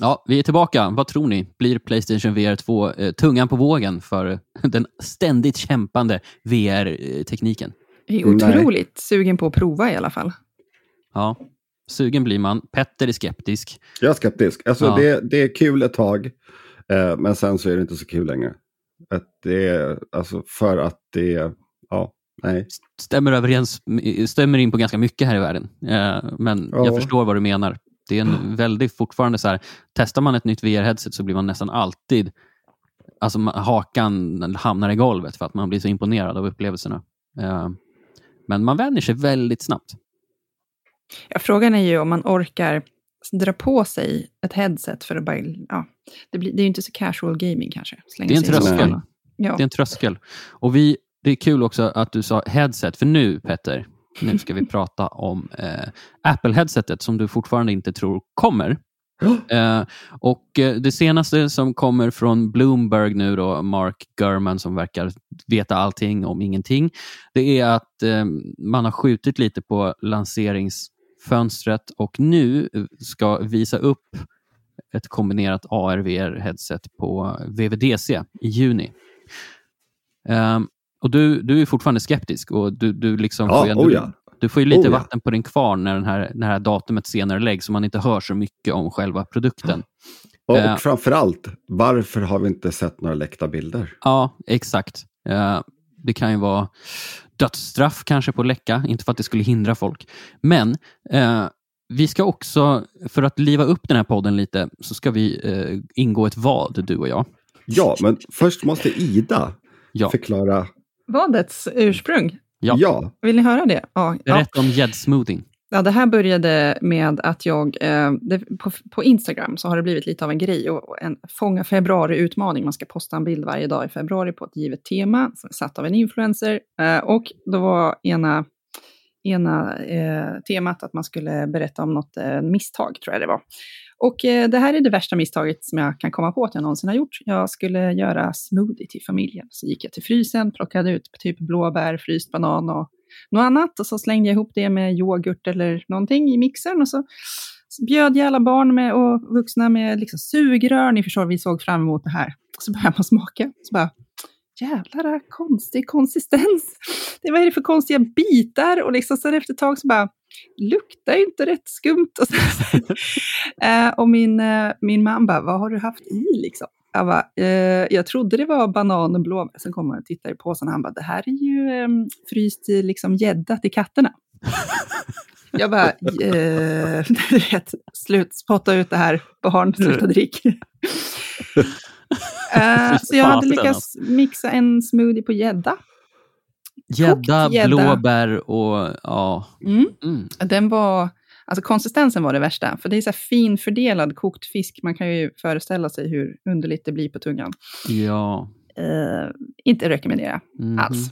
Ja, vi är tillbaka. Vad tror ni? Blir Playstation VR 2 eh, tungan på vågen för den ständigt kämpande VR-tekniken? Jag är Nej. otroligt sugen på att prova i alla fall. Ja, sugen blir man. Petter är skeptisk. Jag är skeptisk. Alltså, Ja. det, det är kul ett tag, eh, men sen så är det inte så kul längre. Att det är, alltså, för att det är, ja, nej. Stämmer, överens, stämmer in på ganska mycket här i världen. Eh, men Ja. jag förstår vad du menar. Det är en väldigt fortfarande så här, testar man ett nytt VR-headset så blir man nästan alltid, alltså hakan hamnar i golvet för att man blir så imponerad av upplevelserna. Eh, men man vänjer sig väldigt snabbt. Ja, frågan är ju om man orkar dra på sig ett headset för att bara... Ja, det, blir, det är ju inte så casual gaming kanske. Det är en tröskel. Ja. Det är en tröskel. Och vi, det är kul också att du sa headset, för nu Petter, nu ska vi prata om eh, Apple-headsetet som du fortfarande inte tror kommer. Eh, och eh, Det senaste som kommer från Bloomberg nu då, Mark Gurman som verkar veta allting om ingenting, det är att eh, man har skjutit lite på lanseringsfönstret och nu ska visa upp ett kombinerat AR-VR-headset på VVDC i juni. Ehm, och du, du är fortfarande skeptisk och du, du, liksom Ja, får ju ändå, oh ja. du får ju lite Oh ja. vatten på din kvarn när, den här, när det här datumet senare läggs så man inte hör så mycket om själva produkten. Och, Eh. och framförallt, varför har vi inte sett några läckta bilder? Ja, exakt. Eh, det kan ju vara dödsstraff kanske på läcka, inte för att det skulle hindra folk. Men eh, vi ska också, för att liva upp den här podden lite, så ska vi eh, ingå ett vad, du och jag. Ja, men först måste Ida Ja. förklara. Vadets ursprung. Ja. Ja, Vill ni höra det? Ja. Berätta om gäddsmoothing. Ja, det här började med att jag, eh, det, på, på Instagram så har det blivit lite av en grej och och en fånga februari-utmaning. Man ska posta en bild varje dag i februari på ett givet tema som är satt av en influencer. Eh, och då var ena, ena eh, temat att man skulle berätta om något eh, misstag, tror jag det var. Och eh, det här är det värsta misstaget som jag kan komma på att jag någonsin har gjort. Jag skulle göra smoothie till familjen. Så gick jag till frysen, plockade ut typ blåbär, fryst banan och något annat och så slängde jag ihop det med yoghurt eller någonting i mixern och så bjöd jag alla barn med och vuxna med liksom sugrör. Ni förstår, vi såg fram emot det här. Och så började man smaka. Så bara, jävlar konstig konsistens. Det, vad är det för konstiga bitar? Och liksom sen efter ett tag så bara, luktar ju inte rätt skumt. Och, så, eh, och min, eh, min man bara, vad har du haft i liksom? Jag bara, eh, jag trodde det var banan och blåbär. Sen kom han och tittade i påsen och han bara, det här är ju eh, fryst liksom gädda till katterna. Jag bara, eh, vet, slut, spotta ut det här, barn, sluta drick. Eh, så jag hade lyckats mixa en smoothie på gädda. Gädda, blåbär och ja. Mm. Mm. Den var, alltså konsistensen var det värsta, för det är så här finfördelad kokt fisk. Man kan ju föreställa sig hur underligt det blir på tungan. Ja. Eh, inte rekommendera Mhm. alls.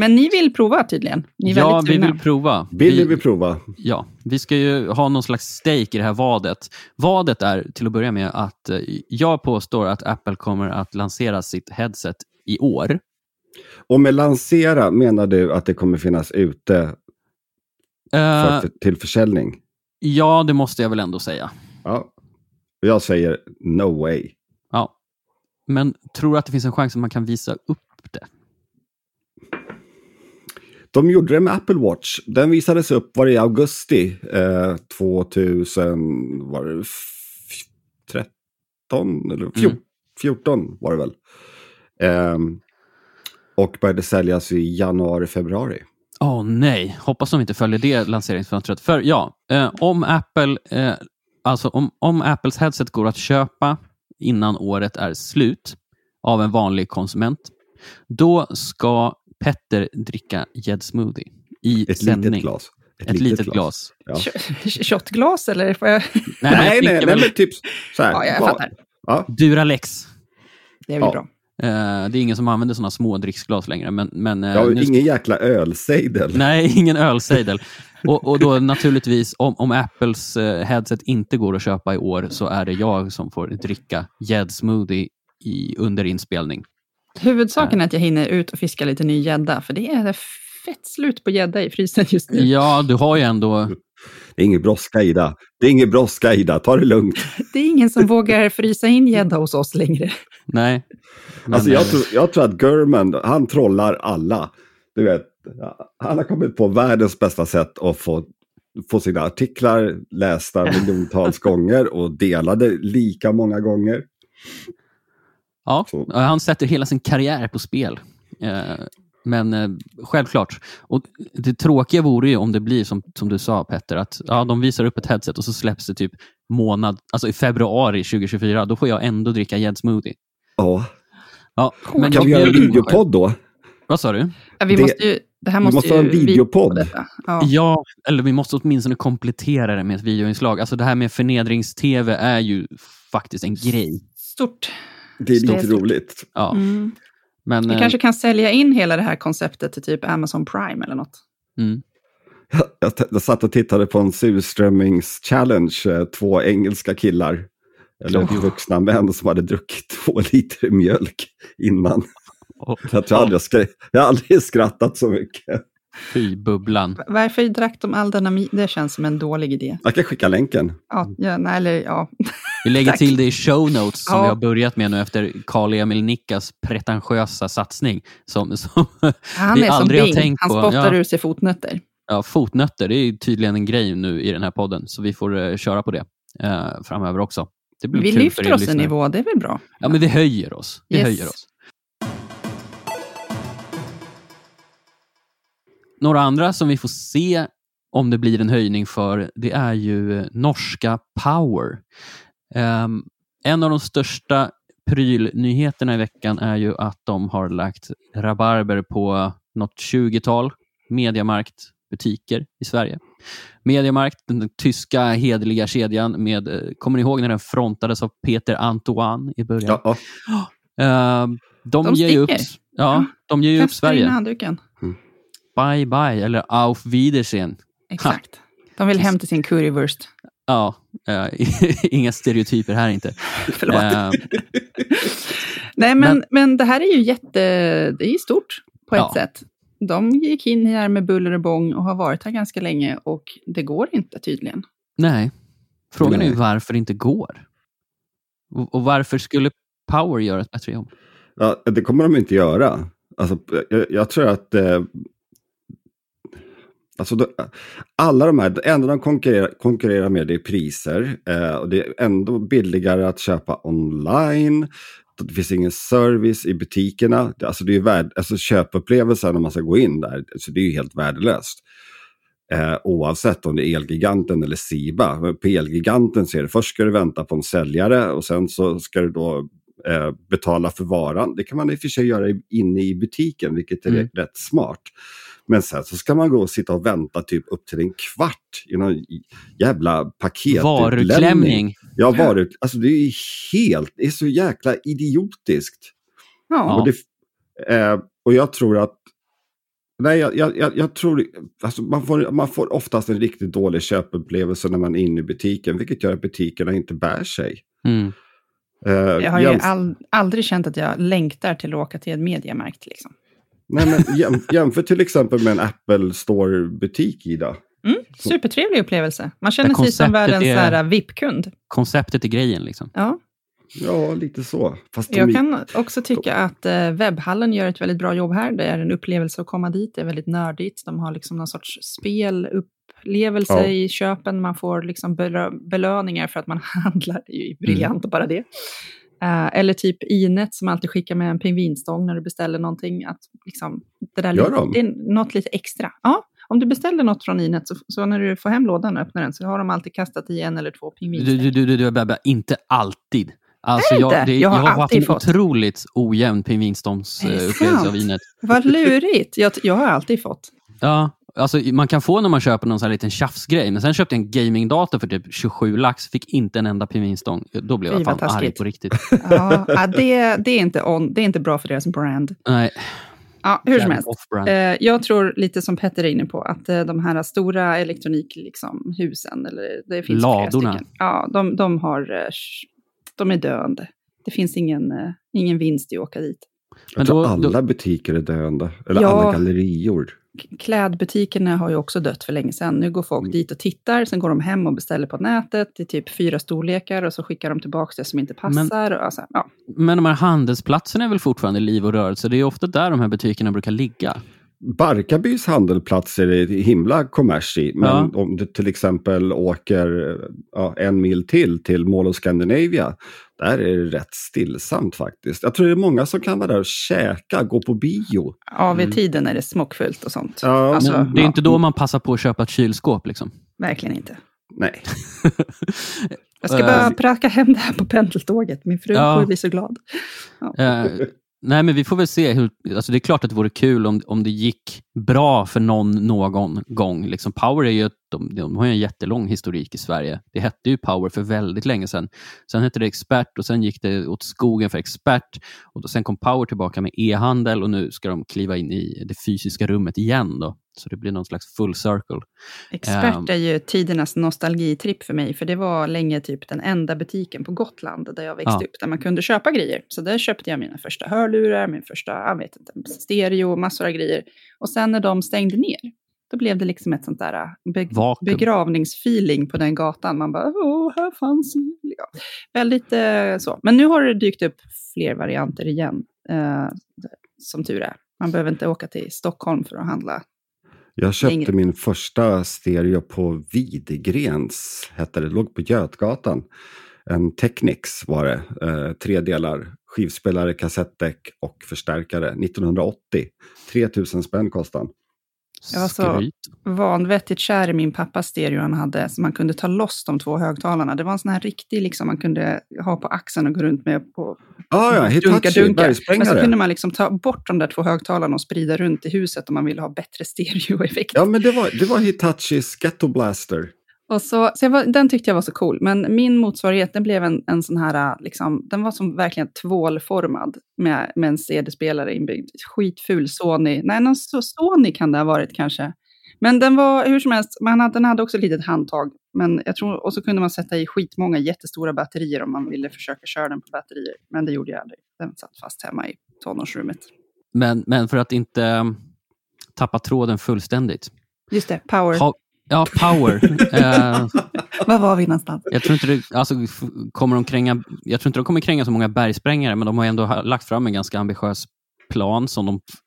Men ni vill prova tydligen. Ni är Ja, vi vill prova. vill vi prova? Ja, vi ska ju ha någon slags stake i det här vadet. Vadet är till att börja med att eh, jag påstår att Apple kommer att lansera sitt headset i år. Och med lansera menar du att det kommer finnas ute Eh, för, till försäljning? ja, det måste jag väl ändå säga. Ja. Jag säger no way. Ja. Men tror du att det finns en chans att man kan visa upp det? De gjorde det med Apple Watch. Den visades upp, var i augusti eh, 2000, var det f- 13 eller fjor, Mm. 14 var det väl. Ehm, och började säljas i januari, februari. Åh nej, hoppas de inte följer det lanseringsfönstret. För ja, eh, om Apple, eh, alltså om, om Apples headset går att köpa innan året är slut av en vanlig konsument, då ska Petter dricka gäddsmoothie i Ett sändning. litet glas. Ett, litet glas. Ja. Sh- Shotglas eller? Får jag... Nej, Nej, nej, nej, men typ så här. Ja, jag fattar. Ja, Duralex. Det är väl Ja. bra. Eh, det är ingen som använder sådana små dricksglas längre. Men, men, eh, Ja, nu- ingen jäkla ölsejdel. Nej, ingen ölsejdel. och, och då naturligtvis, om, om Apples eh, headset inte går att köpa i år så är det jag som får dricka gäddsmoothie under inspelning. Huvudsaken är att jag hinner ut och fiska lite ny gädda, för det är fett slut på gädda i frysen just nu. Ja, du har ju ändå... Det är ingen brådska Ida. Det är ingen brådska Ida, ta det lugnt. Det är ingen som vågar frysa in gädda hos oss längre. Nej. Men, Alltså jag, eh, tror, jag tror att Gurman, han trollar alla. Du vet, han har kommit på världens bästa sätt att få, få sina artiklar lästa miljontals gånger och delade lika många gånger. Ja, han sätter hela sin karriär på spel. Eh, men eh, självklart. Och det tråkiga vore ju om det blir som, som du sa Petter, att ja, de visar upp ett headset och så släpps det typ månad, alltså i februari 2024. Då får jag ändå dricka gäddsmoothie. Ja. Ja, men Kan vi göra en videopodd då? Vad sa du? Ja, vi Det- måste ju, det här vi måste, måste ju ha en vi- videopodd. Ja. Ja, eller vi måste åtminstone komplettera det med ett videoinslag. Alltså det här med förnedrings-tv är ju faktiskt en grej. Stort. Det är lite roligt. Ja, Mm. men, Vi eh, kanske kan sälja in hela det här konceptet till typ Amazon Prime eller något. mm. Jag, jag, satt och tittade på en surströmmings-challenge, eh, två engelska killar. Eller Oh. vuxna män som hade druckit två liter mjölk innan. Och- Jag, tror aldrig jag, skra- jag har aldrig skrattat så mycket. Fy bubblan. Varför drack de all denna Det känns som en dålig idé. Jag kan skicka länken. Ja, ja, nej, eller ja. Vi lägger Tack. till det i show notes som Ja. vi har börjat med nu efter Karl-Emil Nickas pretentiösa satsning. Som, som, Han Vi är aldrig har tänkt Han på, spottar ja. ur sig fotnötter. ja, fotnötter, det är tydligen en grej nu i den här podden. Så vi får eh, köra på det eh, framöver också. Det blir Vi kul för lyfter er oss en lyssnare. nivå, det är väl bra? Ja, men vi höjer oss. Vi Yes. höjer oss. Några andra som vi får se om det blir en höjning för, det är ju norska Power. Ehm, en av de största prylnyheterna i veckan är ju att de har lagt rabarber på något 20-tal Mediamarkt butiker i Sverige. Mediamarkt, den tyska hederliga kedjan med, eh, kommer ni ihåg när den frontades av Peter Antoine i början? Ja, ja. Ehm, de, De ger ju upp, sticker. ja, de ger ju upp Kastar in Sverige. handduken. Bye bye, eller auf Wiedersehen. Exakt. De vill hem till sin currywurst. Ja, eh, inga stereotyper här inte. Förlåt. Ehm, Nej, men, men- men, det här är ju jätte... Det är stort på ett Ja. sätt. De gick in här med buller och bång och har varit här ganska länge och det går inte tydligen. nej, frågan är ju varför det inte går. Och, och varför skulle Power göra ett bättre jobb? Ja, det kommer de inte göra. Alltså, jag, jag tror att eh, alltså, då, alla de här, det enda de konkurrerar, konkurrerar med det är priser. Eh, och det är ändå billigare att köpa online. Det finns ingen service i butikerna. Alltså, det är värd, alltså, köpupplevelsen när man ska gå in där, så det är ju helt värdelöst. Eh, oavsett om det är Elgiganten eller Siba. På Elgiganten så är det först ska du vänta på en säljare och sen så ska du då eh, betala för varan. Det kan man i och för sig göra inne i butiken, vilket är Mm. rätt smart. Men sen så ska man gå och sitta och vänta typ upp till en kvart i någon jävla paketutlämning. Varuklämning. Ja, varu, alltså det är helt, det är så jäkla idiotiskt. Ja. Och, det, eh, och jag tror att Nej, jag, jag, jag, jag tror alltså man, får, man får oftast en riktigt dålig köpupplevelse när man är inne i butiken, vilket gör att butikerna inte bär sig. Mm. Eh, Jag har ju all, aldrig känt att jag längtar till att åka till en mediamarkt. Liksom. Nej, men jäm, jämför till exempel med en Apple Store-butik, Ida. Mm, supertrevlig upplevelse. Man känner sig som världens är- är... VIP-kund. Konceptet är grejen liksom. Ja. Ja, lite så. Fast de, Jag kan också tycka att eh, webbhallen gör ett väldigt bra jobb här. Det är en upplevelse att komma dit. Det är väldigt nördigt. De har liksom någon sorts spelupplevelse Ja. i köpen. Man får liksom belö- belöningar för att man handlar. Det är ju briljant bara det. Eh, eller typ Inet som alltid skickar med en pingvinstång när du beställer någonting. Att liksom, det, där Gör lite, de? det är något lite extra. Ja, om du beställer något från Inet så, så när du får hem lådan och öppnar den så har de alltid kastat i en eller två Du, pingvinstång. du, du, du, du Bebbe, inte alltid. Alltså jag, det, Jag jag har haft alltid en fått. otroligt ojämn pingvinstångsupplevelse av vinet. Vad lurigt. Jag, jag har alltid fått. Ja, alltså, man kan få när man köper någon sån här liten tjafsgrej, men sen köpte jag en gamingdator för typ 27 lax, fick inte en enda pingvinstång. Då blev jag fan arg på riktigt. Ja, det, det, är inte on, det är inte bra för deras brand. Nej, Ja, hur som helst. Eh, jag tror lite som Petter är inne på, att eh, de här stora elektronikhusen, liksom, husen, eller det finns Ladorna. stycken. Ja, de, de, har, eh, de är döende. Det finns ingen, ingen vinst i att åka dit. Jag Men tror då- alla butiker är döende. Eller Ja. alla gallerior. Klädbutikerna har ju också dött för länge sedan. Nu går folk Mm. dit och tittar, sen går de hem och beställer på nätet i typ fyra storlekar och så skickar de tillbaka det som inte passar. Och alltså, ja. Men de här handelsplatserna är väl fortfarande liv och rörelse? Det är ofta där de här butikerna brukar ligga. Barkarbys handelsplatser är det himla kommers i. Men Ja. om du till exempel åker ja, en mil till, till Mall of Scandinavia, där är det rätt stillsamt faktiskt. Jag tror det är många som kan vara där och käka, gå på bio. Ja, vid Mm. tiden är det smockfullt och sånt. Ja, alltså, Men det är ja, inte då man passar på att köpa ett kylskåp. Liksom. Verkligen inte. Nej. Jag ska Eh, bara pracka hem det här på pendeltåget. Min fru Ja. kommer bli så glad. Eh, nej, men vi får väl se. Hur, alltså det är klart att det vore kul om, om det gick bra för någon någon gång. Liksom Power är ju, ett- de, de har ju en jättelång historik i Sverige. Det hette ju Power för väldigt länge sedan. Sen hette det Expert och sen gick det åt skogen för Expert. Och då, sen kom Power tillbaka med e-handel och nu ska de kliva in i det fysiska rummet igen. Då. Så det blir någon slags full circle. Expert Ehm. är ju tidernas nostalgitripp för mig, för det var länge typ den enda butiken på Gotland där jag växte Ja. upp, där man kunde köpa grejer. Så där köpte jag mina första hörlurar, min första, jag vet inte, stereo, massor av grejer. Och sen när de stängde ner, då blev det liksom ett sånt där äh, be- Vakuum. begravningsfeeling på den gatan. Man bara, åh, här fanns... Ja. Väldigt eh, så. Men nu har det dykt upp fler varianter igen, eh, som tur är. Man behöver inte åka till Stockholm för att handla. Jag köpte Längre. min första stereo på Videgrens, hette det, låg på Götgatan. En Technics var det, eh, tre delar, skivspelare, kassettdäck och förstärkare, 1980. 3000 spänn kostade. Jag var så- Skryt. vanvettigt kär i min pappas stereo han hade, så man kunde ta loss de två högtalarna. Det var en sån här riktig, liksom, man kunde ha på axeln och gå runt med på Ah, ja, Hitachi, dunka. Men så kunde man liksom ta bort de där två högtalarna och sprida runt i huset om man ville ha bättre stereoeffekt. Ja, men det var, det var Hitachis Ghetto Blaster. Och så, så var, den tyckte jag var så cool. Men min motsvarighet, den blev en, en sån här, liksom, den var som verkligen tvålformad med, med en CD-spelare inbyggd. Skitful Sony. Nej, någon Sony kan det ha varit kanske. Men den var hur som helst, man hade, den hade också ett litet handtag. Men jag tror, och så kunde man sätta i skitmånga jättestora batterier om man ville försöka köra den på batterier. Men det gjorde jag aldrig. Den satt fast hemma i tonårsrummet. Men, men för att inte um, tappa tråden fullständigt. Just det, power. Ha, ja, Power. eh, Var var vi någonstans? Jag tror inte det, alltså, f- kommer de kränga, jag tror inte de kommer kränga så många bergsprängare, men de har ändå ha- lagt fram en ganska ambitiös plan som de f-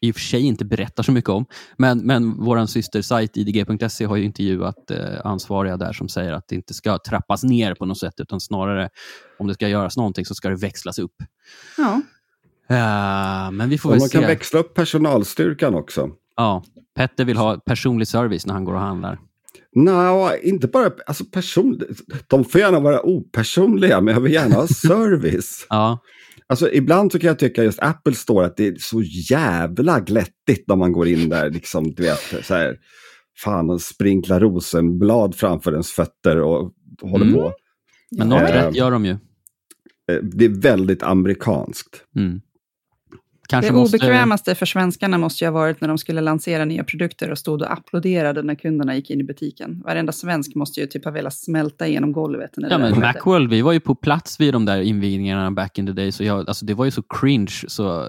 i och för sig inte berättar så mycket om. Men, men vår systersajt idg.se har ju intervjuat eh, ansvariga där som säger att det inte ska trappas ner på något sätt, utan snarare om det ska göras någonting så ska det växlas upp. Ja. Eh, men vi får Och väl man kan se. växla upp personalstyrkan också. Ja, Petter vill ha personlig service när han går och handlar. Nej, inte bara alltså person. De får gärna vara opersonliga, men jag vill gärna ha service. Ja, Alltså ibland så kan jag tycka just Apple Store att det är så jävla glättigt när man går in där. Liksom, du vet, så här, fan, och sprinklar rosenblad framför ens fötter och håller Mm. på. men något Eh, rätt gör de ju. Eh, Det är väldigt amerikanskt. Mm. Kanske det måste- obekvämaste för svenskarna måste ju ha varit när de skulle lansera nya produkter och stod och applåderade när kunderna gick in i butiken. Varenda svensk måste ju typ ha velat smälta igenom golvet. När det Ja, men. Macworld, vi var ju på plats vid de där invigningarna back in the day, så jag, alltså, det var ju så cringe. Så,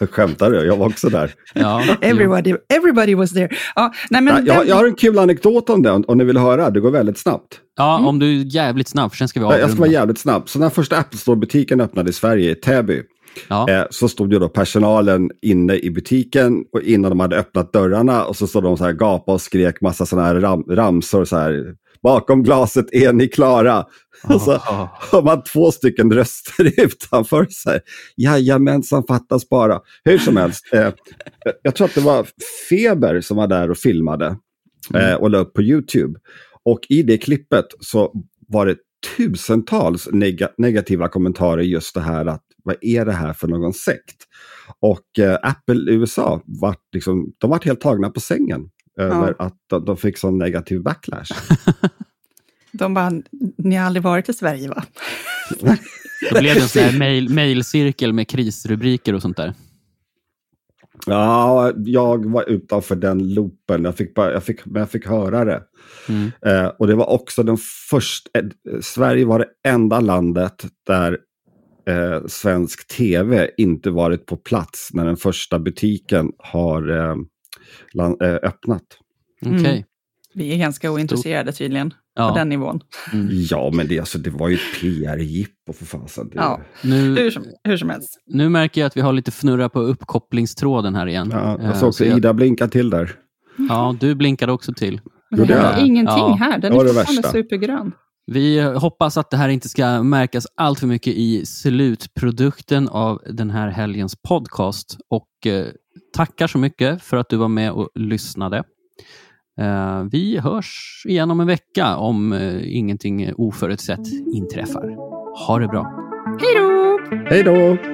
Jag skämtar, jag var också där. ja, Everybody, everybody was there. Ja, nej, men Ja, jag, den- jag har en kul anekdot om det, om ni vill höra. Det går väldigt snabbt. ja, om du är jävligt snabb, för sen ska vi Jag ska avrunda. vara jävligt snabb. Så när första Apple Store-butiken öppnade i Sverige, i Täby, Ja, eh, så stod ju då personalen inne i butiken och innan de hade öppnat dörrarna och så stod de så här gapa och skrek massa sådana här ram, ramsor så här. Bakom glaset är ni klara. Och så har man två stycken röster utanför. Så här, Jajamensan, fattas bara. Hur som helst, eh, jag tror att det var Feber som var där och filmade eh, och la upp på YouTube. Och i det klippet så var det tusentals nega negativa kommentarer just det här att vad är det här för någon sekt? Och eh, Apple USA var liksom, de var helt tagna på sängen över att de, de fick sån negativ backlash. De bara, ni har aldrig varit i Sverige va? Då blev det en sån här mail, mailcirkel med krisrubriker och sånt där. Ja, jag var utanför den loopen. Jag fick, bara, jag fick, men jag fick höra det. Mm. Eh, och det var också den första... Eh, Sverige var det enda landet där eh, svensk tv inte varit på plats när den första butiken har eh, land, eh, öppnat. Okej. Mm. Vi är ganska ointresserade tydligen, på Ja. den nivån. Mm. Ja, men det, alltså, det var ju ett PR-jippo för fasen. Det, Ja. Nu, Hur som, hur som helst. nu märker jag att vi har lite fnurra på uppkopplingstråden här igen. Ja, Eh, jag såg också så jag- Ida blinka till där. Ja, du blinkade också till. Men det jag? ingenting Ja. här, den är fortfarande supergrön. Vi hoppas att det här inte ska märkas allt för mycket i slutprodukten av den här helgens podcast. Och eh, tackar så mycket för att du var med och lyssnade. Eh, vi hörs igen om en vecka om eh, ingenting oförutsett inträffar. Ha det bra. Hej då! Hej då!